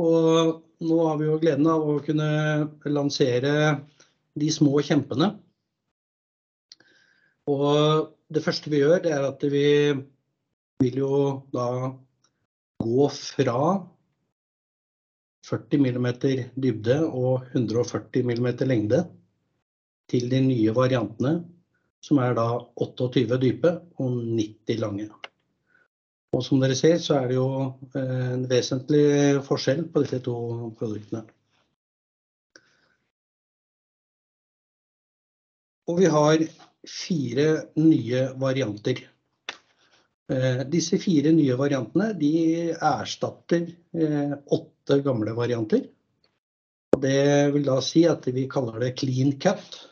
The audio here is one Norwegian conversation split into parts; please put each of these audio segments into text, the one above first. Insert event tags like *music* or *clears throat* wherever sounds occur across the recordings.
Og nå har vi jo gleden av å kunne lansere de små kjempene. Og det første vi gjør, det er at vi vil jo da gå fra 40 millimeter dybde og 140 millimeter lengde til de nye variantene, som er da 28 dype og 90 lange. Og som dere ser så er det jo en vesentlig forskjell på disse to produktene. Og vi har fire nye varianter. Disse fire nye variantene de erstatter åtte gamle varianter. Det vil da si at vi kaller det clean cut.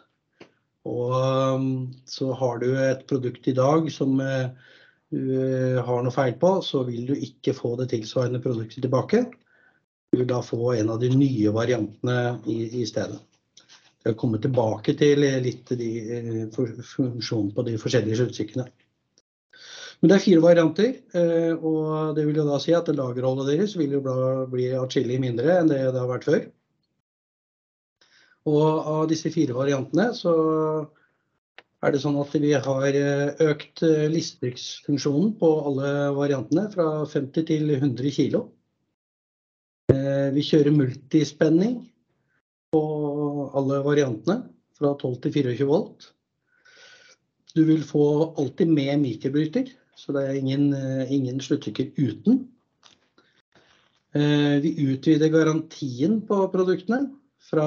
Og så har du et produkt i dag som du har noe feil på, så vil du ikke få det tilsvarende produktet tilbake. Du vil da få en av de nye variantene i stedet. Jeg vil komme tilbake til litt de funksjonen på de forskjellige sluttstykkene. Men det er fire varianter, og det vil jo da si at lagerholdet deres vil jo bli atskillig mindre enn det det har vært før. Og av disse fire variantene så er det sånn at vi har økt listetrykksfunksjonen på alle variantene fra 50 til 100 kilo. Vi kjører multispenning på alle variantene fra 12 til 24 volt. Du vil få alltid med mikrobryter, så det er ingen sluttstykker uten. Vi utvider garantien på produktene fra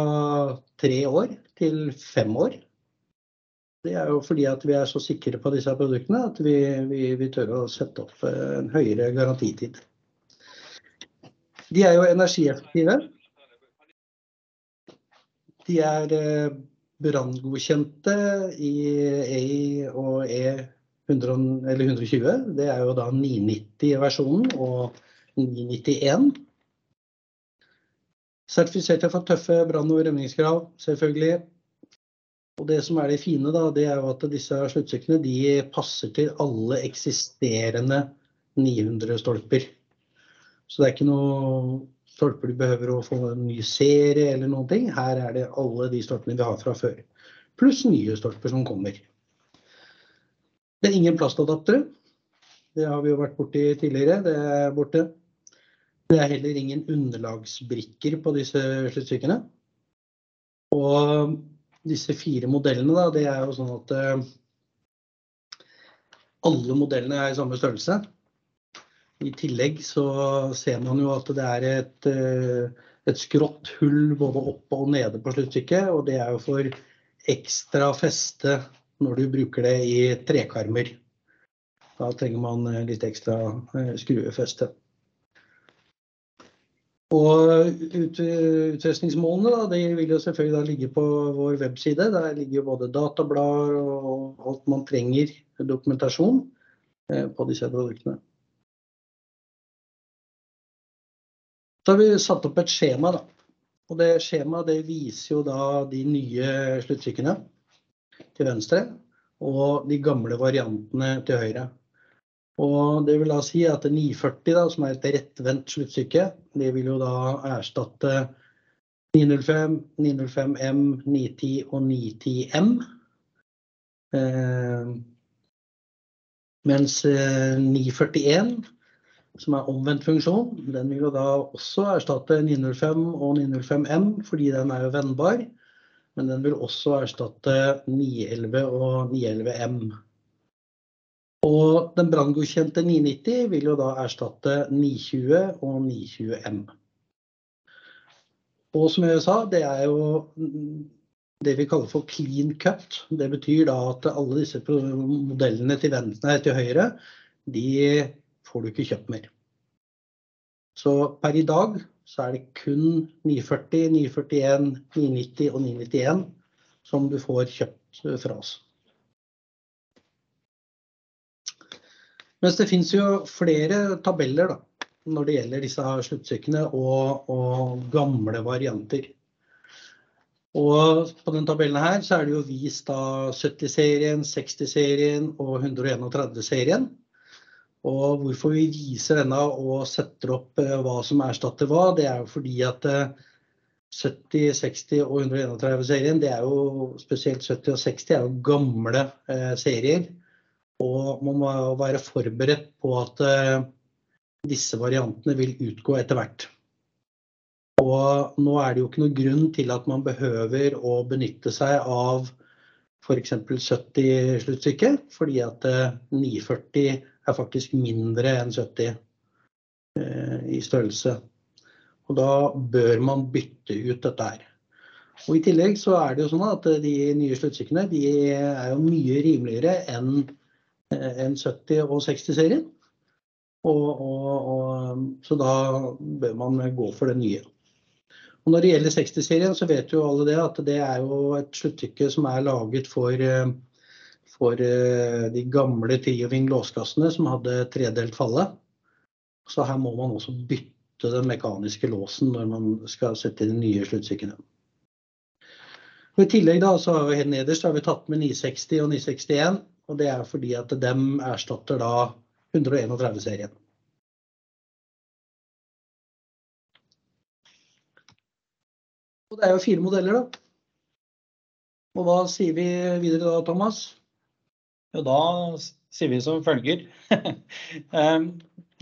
tre år til fem år. Det er jo fordi at vi er så sikre på disse produktene at vi tør å sette opp en høyere garantitid. De er jo energieffektive. De er branngodkjente i EI og E120. Det er jo da 990 versjonen og 991. Sertifiserte for tøffe brann- og rømningskrav selvfølgelig. Og det som er det fine da, det er jo at disse sluttstykkene de passer til alle eksisterende 900 stolper. Så det er ikke noe stolper du behøver å få en ny serie eller noen ting. Her er det alle de stolpene vi har fra før, pluss nye stolper som kommer. Det er ingen plastadaptere. Det har vi jo vært borti tidligere. Det er borte. Det er heller ingen underlagsbrikker på disse sluttstykkene. Og disse fire modellene da, det er jo sånn at alle modellene er i samme størrelse. I tillegg så ser man jo at det er et skrått hull både oppe og nede på sluttstykket, og det er jo for ekstra feste når du bruker det i trekarmer. Da trenger man litt ekstra skruefeste. Og utrustningsmålene da, de vil jo selvfølgelig da ligge på vår webside. Der ligger jo både datablader og alt man trenger dokumentasjon på disse produktene. Så har vi satt opp et skjema da, og det skjemaet det viser jo da de nye sluttstykkene til venstre og de gamle variantene til høyre. Og det vil da si at 940 da, som er et rettvendt sluttstykke, det vil jo da erstatte 905, 905M, 910 og 910M. Mens 941, som er omvendt funksjon, den vil jo da også erstatte 905 og 905M, fordi den er jo vennbar. Men den vil også erstatte 911 og 911M. Og den branngodkjente 990 vil jo da erstatte 920 og 920M. Og som jeg sa, det er jo det vi kaller for clean cut. Det betyr da at alle disse modellene til venstre, til høyre, de får du ikke kjøpt mer. Så per i dag så er det kun 940, 941, 990 og 991 som du får kjøpt fra oss. Mens det finnes jo flere tabeller da, når det gjelder disse sluttstykkene og gamle varianter. Og på den tabellen her så er det jo vist da 70 serien, 60 serien og 131 serien. Og hvorfor vi viser denne og setter opp hva som erstatter hva, det er jo fordi at 70, 60 og 131-serien, det er jo spesielt 70 og 60 er jo gamle serier. Og man må være forberedt på at disse variantene vil utgå etter hvert. Og nå er det jo ikke noen grunn til at man behøver å benytte seg av eksempel 70 sluttstykke, fordi at 940 er faktisk mindre enn 70 i størrelse. Og da bør man bytte ut dette her. Og i tillegg så er det jo sånn at de nye sluttstykkene, er jo mye rimeligere enn 70 og 60 serien. Så da bør man gå for det nye. Og når det gjelder 60 serien så vet jo alle det at det er jo et sluttstykke som er laget for de gamle Trioving låskassene som hadde tredelt falle. Så her må man også bytte den mekaniske låsen når man skal sette de nye sluttstykkene. Og i tillegg da så har vi helt nederst har vi tatt med 960 og 961, og det er fordi at dem erstatter da 131 serien. Og det er jo fire modeller da. Og hva sier vi videre da, Thomas? Jo, da sier vi som følger. *laughs*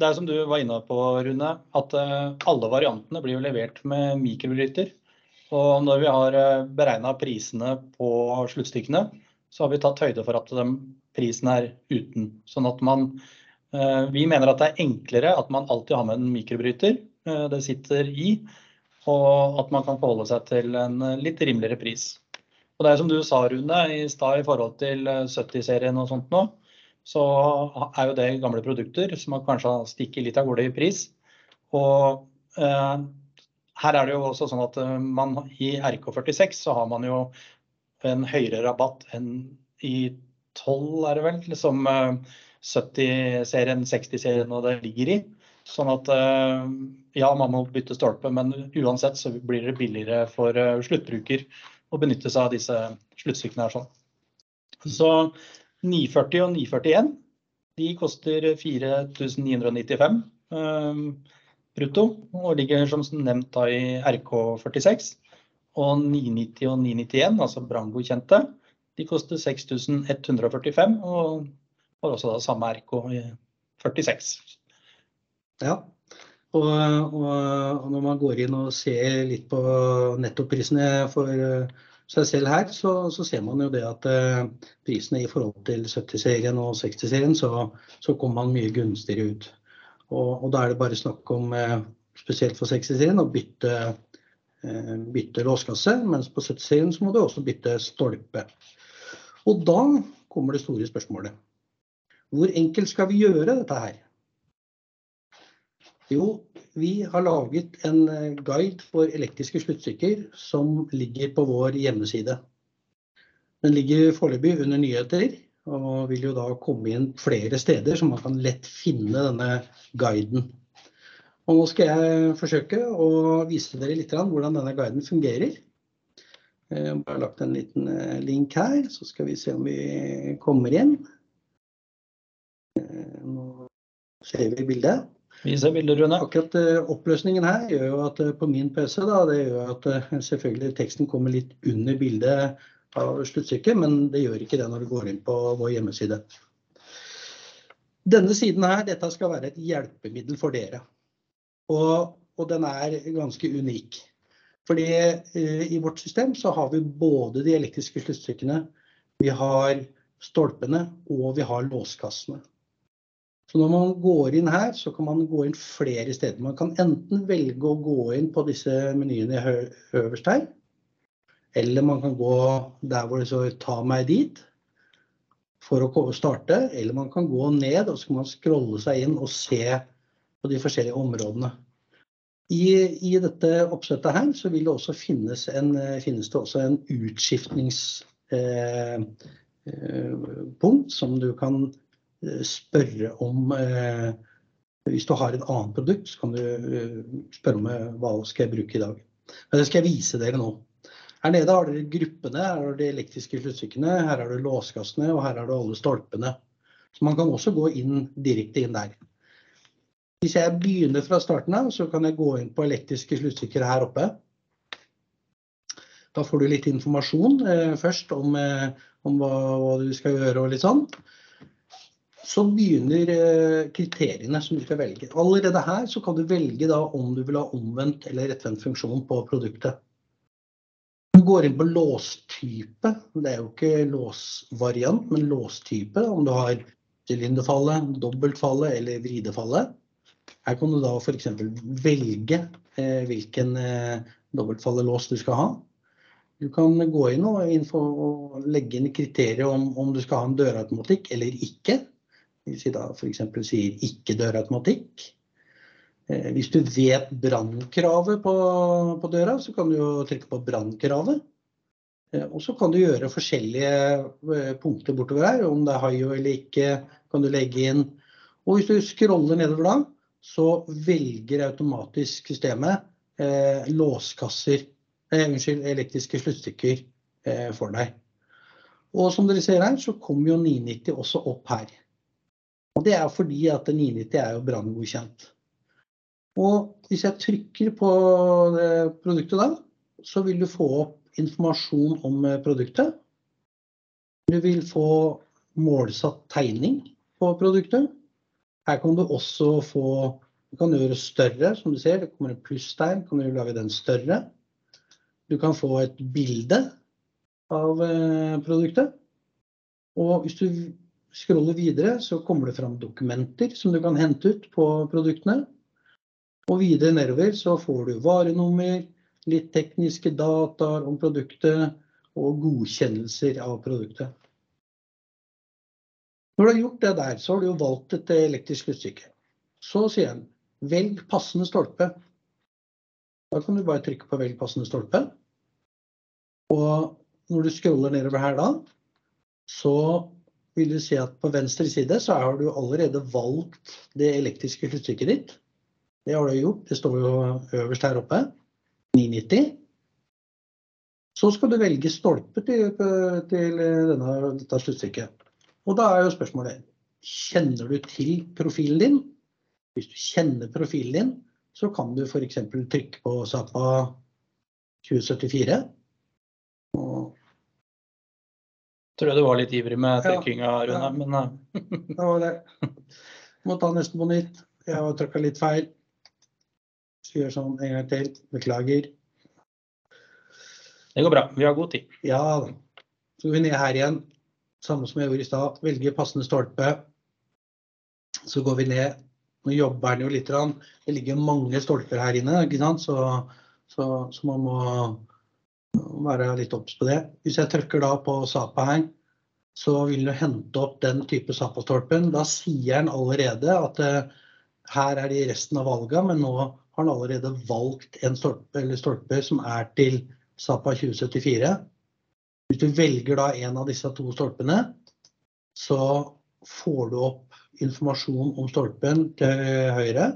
Det er som du var inne på, Rune, at alle variantene blir jo levert med mikrobryter. Og når vi har beregnet prisene på sluttstykkene, så har vi tatt høyde for at prisen er uten. Sånn at man, vi mener at det er enklere at man alltid har med en mikrobryter. Det sitter i, og at man kan forholde seg til en litt rimeligere pris. Og det er som du sa, Rune, i stad i forhold til 70 serien og sånt nå, så er jo det gamle produkter som kanskje stikker litt av gårde i pris. Og her er det jo også sånn at man i RK46 så har man jo en høyere rabatt enn i 12 er det vel, som 70 serien, 60 serien og det ligger i. Sånn at ja, man må bytte stolpe, men uansett så blir det billigere for sluttbruker å benytte seg av disse sluttstykkene her sånn. Så 940 og 941, de koster 4.995 brutto og ligger som nevnt da i RK46. Og 990 og 991, altså branngodkjente, de koster 6.145 og har også da samme RK46. Ja, og når man går inn og ser litt på nettoprisene for seg selv her, så ser man jo det at prisene i forhold til 70 serien og 60 serien, så kommer man mye gunstigere ut. Og da er det bare snakk om, spesielt for 60 serien, å bytte låskasse, mens på 70 serien så må du også bytte stolpe. Og da kommer det store spørsmålet: hvor enkelt skal vi gjøre dette her? Jo, vi har laget en guide for elektriske sluttstykker som ligger på vår hjemmeside. Den ligger foreløpig under nyheter, og vil jo da komme inn flere steder så man kan lett finne denne guiden. Og nå skal jeg forsøke å vise dere litt hvordan denne guiden fungerer. Jeg har lagt en liten link her, så skal vi se om vi kommer inn. Nå ser vi bildet. Vi ser bildet, Rune. Akkurat oppløsningen her gjør jo at på min PC da, det gjør at selvfølgelig teksten kommer litt under bildet av sluttstykket, men det gjør ikke det når du går inn på vår hjemmeside. Denne siden her, dette skal være et hjelpemiddel for dere. Og den er ganske unik. Fordi i vårt system så har vi både de elektriske sluttstykkene, vi har stolpene og vi har låskassene. Så når man går inn her, så kan man gå inn flere steder. Man kan enten velge å gå inn på disse menyene øverst her, eller man kan gå der hvor det står ta meg dit for å starte, eller man kan gå ned og så kan man scrolle seg inn og se på de forskjellige områdene. I dette oppsettet her så vil det også finnes en utskiftningspunkt som du kan spørre om. Hvis du har et annet produkt, så kan du spørre om hva skal jeg bruke i dag. Men det skal jeg vise dere nå. Her nede har dere gruppene, her har du de elektriske sluttstykkene, her har du låskassene og her har du alle stolpene. Så man kan også gå inn direkte inn der. Hvis jeg begynner fra starten av, så kan jeg gå inn på elektriske sluttstykker her oppe. Da får du litt informasjon eh, først om, eh, om hva, hva, du skal gjøre og litt sånn. Så begynner eh, kriteriene som du skal velge. Allerede her så kan du velge da om du vil ha omvendt eller rettvendt funksjon på produktet. Du går inn på låstype. Det er jo ikke låsvariant, men låstype. Om du har sylinderfallet, dobbeltfallet eller vridefallet. Her kan du da f.eks. velge eh, hvilken eh, dobbeltfallet du skal ha. Du kan gå inn og, legge inn kriterier om, om, du skal ha en dørautomatikk eller ikke. Hvis vi da f.eks. sier ikke dørautomatikk. Eh, hvis du vet brannkravet på, på, døra, så kan du jo trykke på brannkravet. Og så kan du gjøre forskjellige punkter bortover her. Om det er haio eller ikke, kan du legge inn. Og hvis du scroller nedover da, så velger automatisk systemet eh, låskasser, eh, unnskyld, elektriske sluttstykker eh, for deg. Og som dere ser her, så kommer jo 990 også opp her. Og det er fordi at 990 er jo branngodkjent. Og hvis jeg trykker på produktet da, så vil du få opp informasjon om eh, produktet. Du vil få målsatt tegning på produktet. Her kan du også få Du kan gjøre større, som du ser. Det kommer en pluss der. Kan du lage den større. Du kan få et bilde av eh, produktet. Og hvis du scroller videre, så kommer det fram dokumenter som du kan hente ut på produktene. Og videre nedover så får du varenummer, litt tekniske data om produktet og godkjennelser av produktet. Når du har gjort det der, så har du jo valgt et elektrisk sluttstykke. Så sier han velg passende stolpe. Da kan du bare trykke på velg passende stolpe. Og når du scroller nedover her da, så vil du se at på venstre side så har du allerede valgt det elektriske sluttstykket ditt. Det har du gjort. Det står jo øverst her oppe. 990. Så skal du velge stolpe til, til denne, dette sluttstykket. Og da er jo spørsmålet kjenner du til profilen din. Hvis du kjenner profilen din, så kan du f.eks. trykke på Sapa 2074. Og jeg tror du var litt ivrig med trykkinga, Rune. Ja, men eh. det var det. Må ta nesten på nytt. Jeg har trykka litt feil. Så gjør sånn en gang til. Beklager. Det går bra. Vi har god tid. Ja da. Så går vi ned her igjen samme som jeg gjorde i stad, velge passende stolpe. Så går vi ned. Nå jobber den jo litt. Det ligger mange stolper her inne, så, så, så, man må være litt obs på det. Hvis jeg trykker da på Sapa her, så vil du hente opp den type Sapa-stolpen. Da sier den allerede at uh, her er de resten av valga, men nå har den allerede valgt en stolpe, stolpe som er til Sapa 2074. Hvis du velger da en av disse to stolpene, så får du opp informasjon om stolpen til høyre.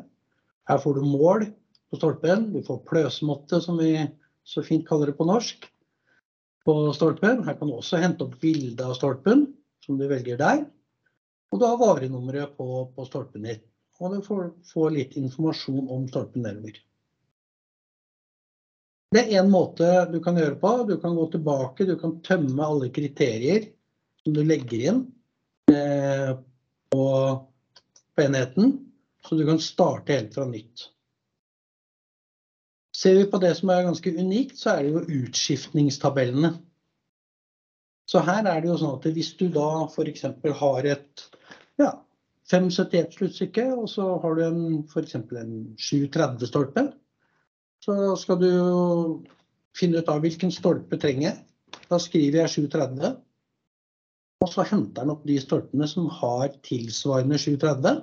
Her får du mål på stolpen. Du får pløsmåtte, som vi så fint kaller det på norsk, på stolpen. Her kan du også hente opp bilde av stolpen, som du velger der. Og du har varenummeret på, på stolpen din. Og du får, får litt informasjon om stolpen nedover. Det er én måte du kan gjøre på. Du kan gå tilbake, du kan tømme alle kriterier som du legger inn eh, på, på, enheten. Så du kan starte helt fra nytt. Ser vi på det som er ganske unikt, så er det jo utskiftningstabellene. Så her er det jo sånn at hvis du da f.eks. har et ja, 571 sluttstykke, og så har du f.eks. en 730-stolpe, så skal du finne ut av hvilken stolpe trenger. Da skriver jeg 730. Og så henter den opp de stolpene som har tilsvarende 730.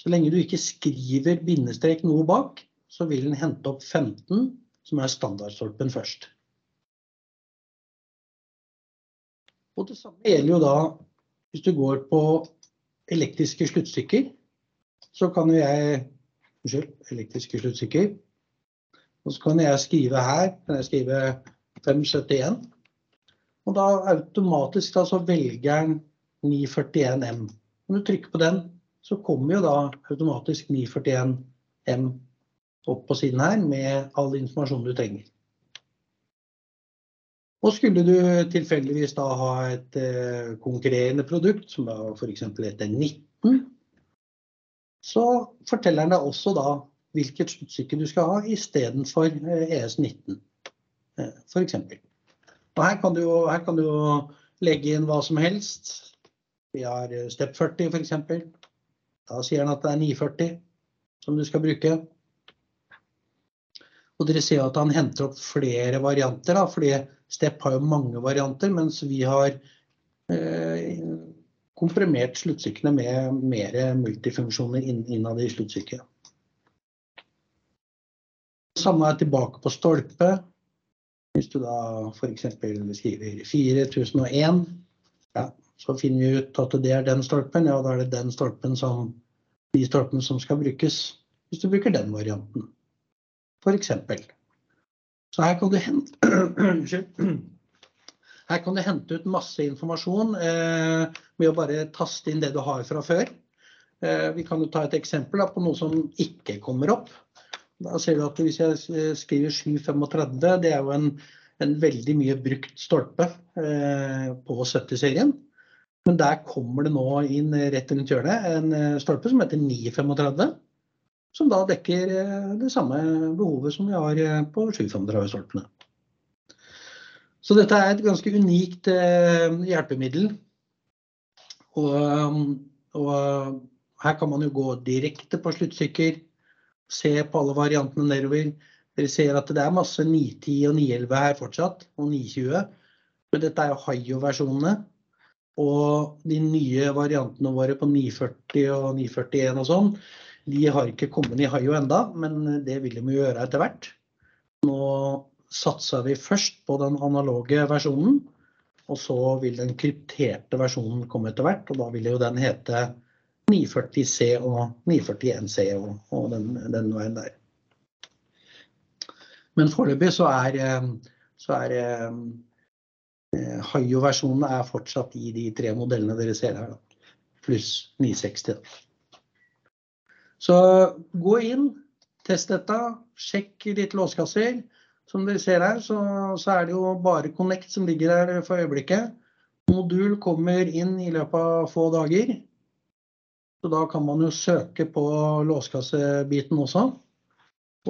Så lenge du ikke skriver bindestrek noe bak, så vil den hente opp 15, som er standardstolpen først. Og det samme gjelder jo da hvis du går på elektriske sluttstykker. Så kan jo jeg Unnskyld, elektriske sluttstykker. Og så kan jeg skrive her kan jeg skrive 571. Og da automatisk da, så velger den 941M. Når du trykker på den, så kommer jo da automatisk 941 M opp på siden her med all informasjon du trenger. Og skulle du tilfeldigvis da ha et eh, konkurrerende produkt, som f.eks. heter 19, så forteller den deg også da hvilket sluttstykke du skal ha istedenfor eh, ES19, eh, f.eks. Og her kan, du, her kan du legge inn hva som helst. Vi har eh, Step 40 f.eks. Da sier han at det er 940 som du skal bruke. Og dere ser at han henter opp flere varianter. Da, fordi Step har jo mange varianter, mens vi har eh, komprimert sluttstykkene med mer multifunksjoner innad i sluttstykket. Samme er tilbake på stolpe. Hvis du da f.eks. skriver 4001, ja, så finner vi ut at det er den stolpen. Ja, da er det den stolpen som, de stolpene som skal brukes hvis du bruker den varianten. F.eks. Så her kan du hente *clears throat* Her kan du hente ut masse informasjon eh, å bare taste inn det du har fra før. Eh, vi kan jo ta et eksempel da, på noe som ikke kommer opp. Da ser du at Hvis jeg skriver 735, det er jo en, en veldig mye brukt stolpe eh, på 70-serien. Men der kommer det nå inn rett rundt hjørnet en eh, stolpe som heter 935 som da dekker eh, det samme behovet som vi har eh, på 735-stolpene. Så dette er et ganske unikt eh, hjelpemiddel. Og, og, her kan man jo gå direkte på sluttstykker, se på alle variantene nedover. Dere ser at det er masse 910 og 911 her fortsatt, og 920. Men dette er jo Hayo-versjonene. Og de nye variantene våre på 940 og 941 og sånn, de har ikke kommet i Hayo enda, men det vil de gjøre etter hvert. Nå satser vi først på den analoge versjonen, og så vil den krypterte versjonen komme etter hvert. Og da vil jo den hete 940C og 941C og, og den, den, veien der. Men foreløpig så er, så er eh, Hayo-versjonen er fortsatt i de tre modellene dere ser her, pluss 960. Da. Så gå inn, test dette, sjekk litt låskasser. Som dere ser her, så, så, er det jo bare Connect som ligger her for øyeblikket. Modul kommer inn i løpet av få dager. Så da kan man jo søke på låskassebiten også.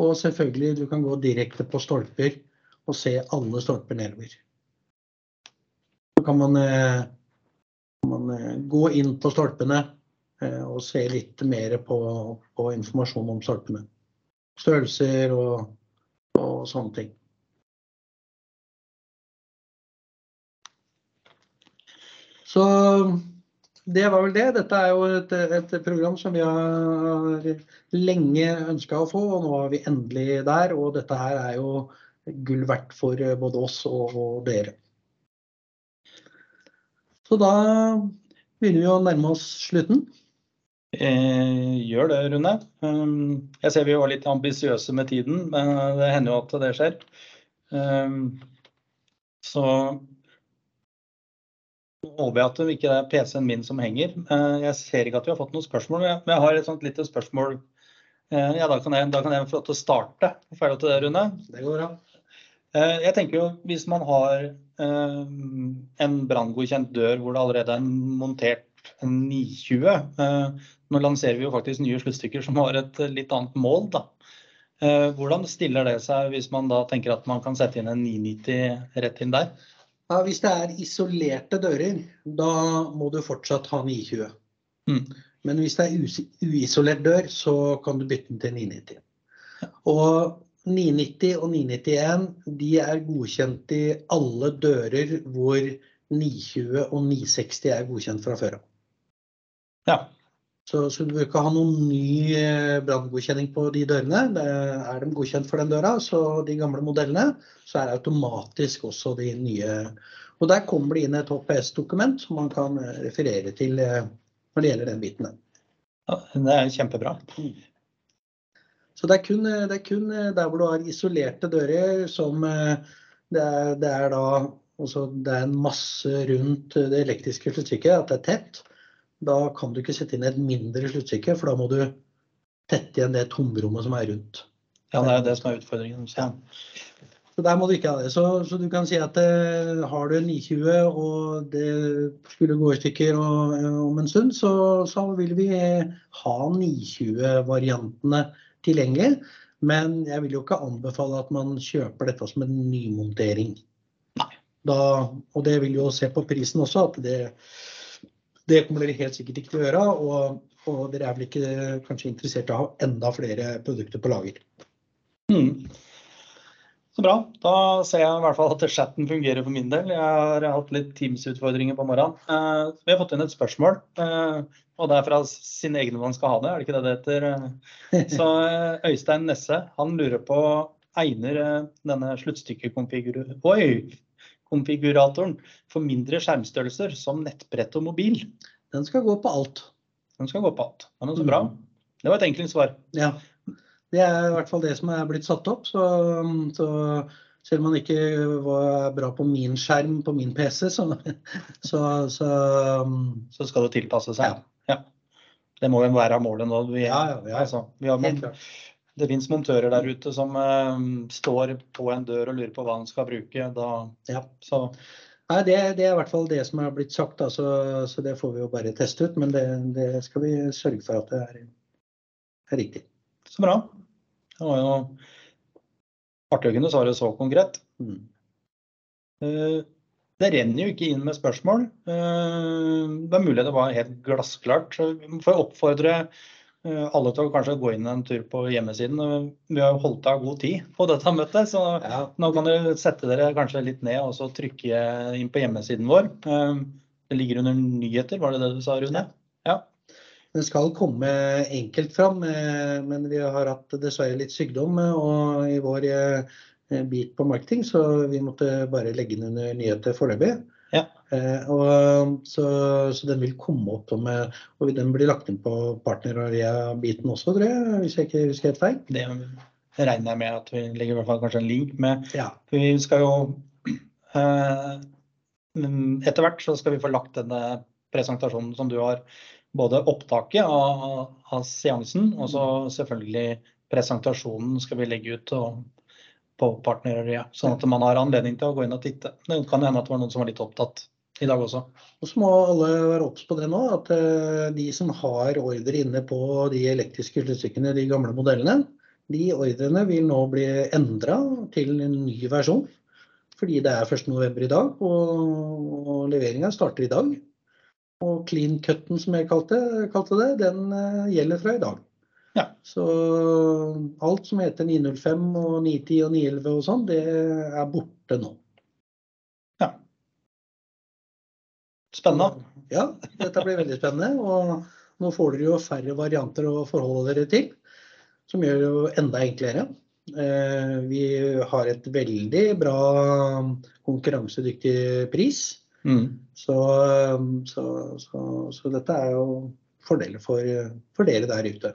Og selvfølgelig, du kan gå direkte på stolper og se alle stolper nedover. Så kan man, eh, man eh, gå inn på stolpene Eh, og se litt mer på, på informasjon om stolpene. Størrelser og, og, sånne ting. Så det var vel det. Dette er jo et, et program som vi har lenge ønska å få, og nå er vi endelig der. Og dette her er jo gull verdt for både oss og, og dere. Så da begynner vi å nærme oss slutten. Eh, gjør det, Rune. Um, jeg ser vi var litt ambisiøse med tiden, men det hender jo at det skjer. Um, så håper jeg at det ikke er PC-en min som henger. Jeg ser ikke at vi har fått noen spørsmål, men jeg har et sånt lite spørsmål. Uh, ja, da kan, jeg, da kan jeg få lov til å starte. Ferdig til det, Rune? Det går bra. Uh, jeg tenker jo hvis man har en branngodkjent dør hvor det allerede er montert en 920. Nå lanserer vi jo faktisk nye sluttstykker som har et litt annet mål. Da. Eh, hvordan stiller det seg hvis man da tenker at man kan sette inn en 990 rett inn der? Ja, hvis det er isolerte dører, da må du fortsatt ha 920. Mm. Men hvis det er uisolert dør, så kan du bytte den til 990. Og 990 og 991 de er godkjent i alle dører hvor 920 og 960 er godkjent fra før av. Ja. Så, så, du bør ikke ha noen ny eh, branngodkjenning på de dørene. Det er de godkjent for den døra, så de gamle modellene, så er det automatisk også de nye. Og Der kommer det inn et HPS-dokument som man kan eh, referere til eh, når det gjelder den biten. Ja, det er kjempebra. Mm. Så det er, kun, det er, kun, der hvor du har isolerte dører som det er, det er da også, det er en masse rundt det elektriske sluttstykket, at det er tett. Da kan du ikke sette inn et mindre sluttstykke, for da må du tette igjen det tomrommet som er rundt. Ja, det er jo det som er utfordringen. Så. Så der må du ikke ha det. Så, så du kan si at det, har du en 920 og det skulle gå i stykker og, eh, om en stund, så, så vil vi ha 920-variantene tilgjengelig. Men jeg vil jo ikke anbefale at man kjøper dette som en nymontering. Da, og det vil jo se på prisen også, at det, det kommer dere helt sikkert ikke til å gjøre. Og, og dere er vel ikke kanskje interessert i å ha enda flere produkter på lager. Mm. Så bra. Da ser jeg i hvert fall at chatten fungerer for min del. Jeg har hatt litt Teams-utfordringer på morgenen. Eh, vi har fått inn et spørsmål, eh, og det er fra sin egen man skal ha det, er det ikke det det heter? Så eh, Øystein Nesse han lurer på egner denne sluttstykkekonfiguren denne sluttstykkekonfiguratoren for mindre skjermstørrelser som nettbrett og mobil. Den skal gå på alt. Den skal gå på alt. Ja, men så bra. Det var et enkelt svar. Ja. Det er i hvert fall det som er blitt satt opp. Så, så selv om man ikke var bra på min skjerm på min PC, så, *laughs* så, så, Så skal det tilpasse seg. Ja. Ja. Det må jo være målet nå. Vi, Ja, ja, ja. Altså, vi har. Det finnes montører der ute som uh, står på en dør og lurer på hva han skal bruke. Da, Ja. så Nei, det, det er i hvert fall det som er blitt sagt, da, så, så det får vi jo bare teste ut. Men det, det skal vi sørge for at det er, er riktig. Så bra. Det var jo artigende svaret så konkret. Mm. Uh, Det renner jo ikke inn med spørsmål. Uh, Det er mulig det var helt glassklart. Så vi får oppfordre alle til å kanskje gå inn en tur på hjemmesiden. Eh, Vi har holdt av god tid på dette møtet, så Ja, nå kan dere sette dere kanskje litt ned og så trykke inn på hjemmesiden vår. Eh, Det ligger under nyheter, var det det du sa, Rune? Ja. Den skal komme enkelt fram, eh, men vi har hatt dessverre litt sykdom eh, og i vår eh, bit på marketing, så vi måtte bare legge den under nyheter foreløpig. Ja. Eh, og, så, så den vil komme opp, med, og den blir lagt inn på partneraria-biten også, tror jeg, hvis jeg ikke husker helt feil. Det regner jeg med at vi legger i hvert fall kanskje en link med. Ja. Vi skal jo eh, Etter hvert så skal vi få lagt denne presentasjonen som du har. Både opptaket av, av seansen og så selvfølgelig presentasjonen skal vi legge ut og, på partnereriet, Sånn at man har anledning til å gå inn og titte. Det kan hende at det var noen som var litt opptatt i dag også. Og så må alle være obs på det nå, at eh, de som har ordre inne på de elektriske sluttstykkene, de gamle modellene, de ordrene vil nå bli endra til en ny versjon. Fordi det er 1.11. i dag, og, og leveringa starter i dag. Og clean cutten, som jeg kalte, kalte det, den eh, gjelder fra i dag. Ja. Så alt som heter 905 og 910 og 911 og sånn, det er borte nå. Ja. Spennende. Ja, dette blir veldig spennende. Og nå får dere jo færre varianter å forholde dere til, som gjør det jo enda enklere. Eh, Vi har et veldig bra konkurransedyktig pris. Mm. Så, så, så, så dette er jo fordeler for, for dere der ute.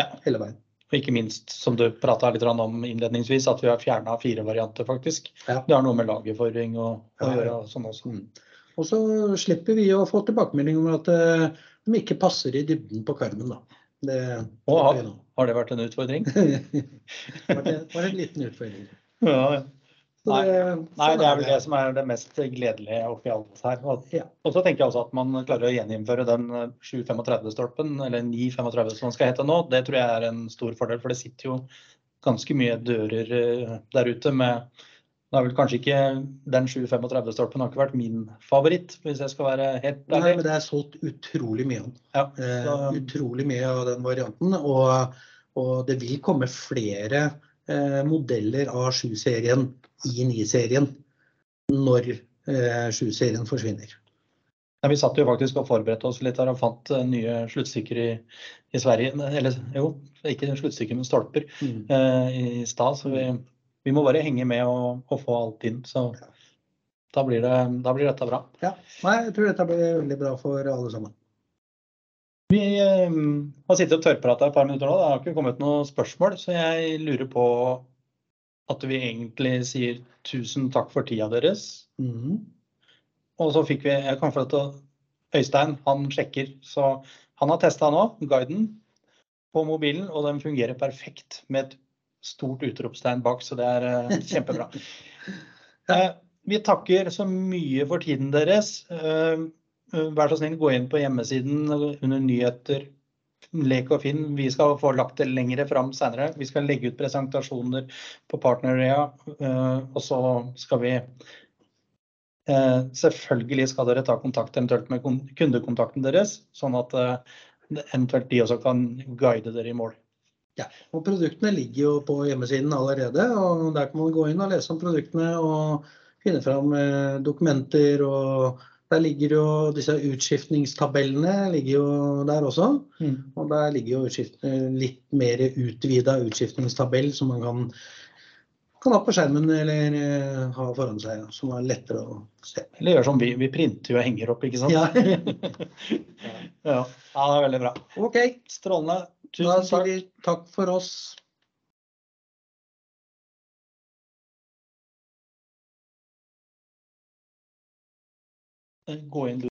Ja. Hele veien. Og ikke minst, som du prata litt om innledningsvis, at vi har fjerna fire varianter, faktisk. Ja. Det har noe med lagerføring å, å Ja, gjøre. og sånn også. Mm. Og så slipper vi å få tilbakemelding om at eh, de ikke passer i dybden på karmen. Da. Det Og har, har det vært en utfordring? *laughs* Det var en liten utfordring. Ja, ja. Så Nei. det- Nei, sånn det er vel det som er det mest gledelige oppi alt her. Og, Ja. og så tenker jeg også at man klarer å gjeninnføre den 735-stolpen, eller 935 som den skal hete nå. Det tror jeg er en stor fordel, for det sitter jo ganske mye dører eh, der ute med det er vel kanskje ikke Den 735-stolpen har ikke vært min favoritt, hvis jeg skal være helt Nei, men det er solgt utrolig mye av den. Ja, så... uh, utrolig mye av den varianten. Og, og det vil komme flere eh, modeller av 7-serien i 9-serien når eh, 7-serien forsvinner. Ja, vi satt jo faktisk og forberedte oss litt her og fant eh, nye sluttstykker i, i Sverige. Eller jo, ikke sluttstykker, men stolper eh, i stad. Så vi, vi må bare henge med og, og få alt inn. Så da blir, det, da blir dette bra. Ja. Nei, jeg tror dette blir veldig bra for alle sammen. Vi eh, har sittet og tørrprata et par minutter nå. Det har ikke kommet noen spørsmål, så jeg lurer på at vi egentlig sier tusen takk for tida deres. Mm. Og så fikk vi Jeg kan få til Øystein han sjekker. Så han har testa nå, guiden på mobilen, og den fungerer perfekt med et stort utropstegn bak, så det er eh, kjempebra. *laughs* Eh, vi takker så mye for tiden deres. Eh, Vær så snill, gå inn på hjemmesiden under nyheter, lek og finn. Vi skal få lagt det lengre fram senere. Vi skal legge ut presentasjoner på Partnerøya, og så skal vi Selvfølgelig skal dere ta kontakt eventuelt med kundekontakten deres, sånn at eventuelt de også kan guide dere i mål. Ja, og Produktene ligger jo på hjemmesiden allerede. og Der kan man gå inn og lese om produktene og finne fram dokumenter. og Der ligger jo disse utskiftningstabellene ligger jo der også. Mm. Og der ligger jo litt mer utvida utskiftningstabell som man kan, kan ha på skjermen eller ha foran seg. Som er lettere å se. Eller gjør som vi, vi printer og henger opp, ikke sant? Ja. *laughs* ja. ja, det er veldig bra. Ok, Strålende. Tusen da sier vi takk for oss. Gå inn du.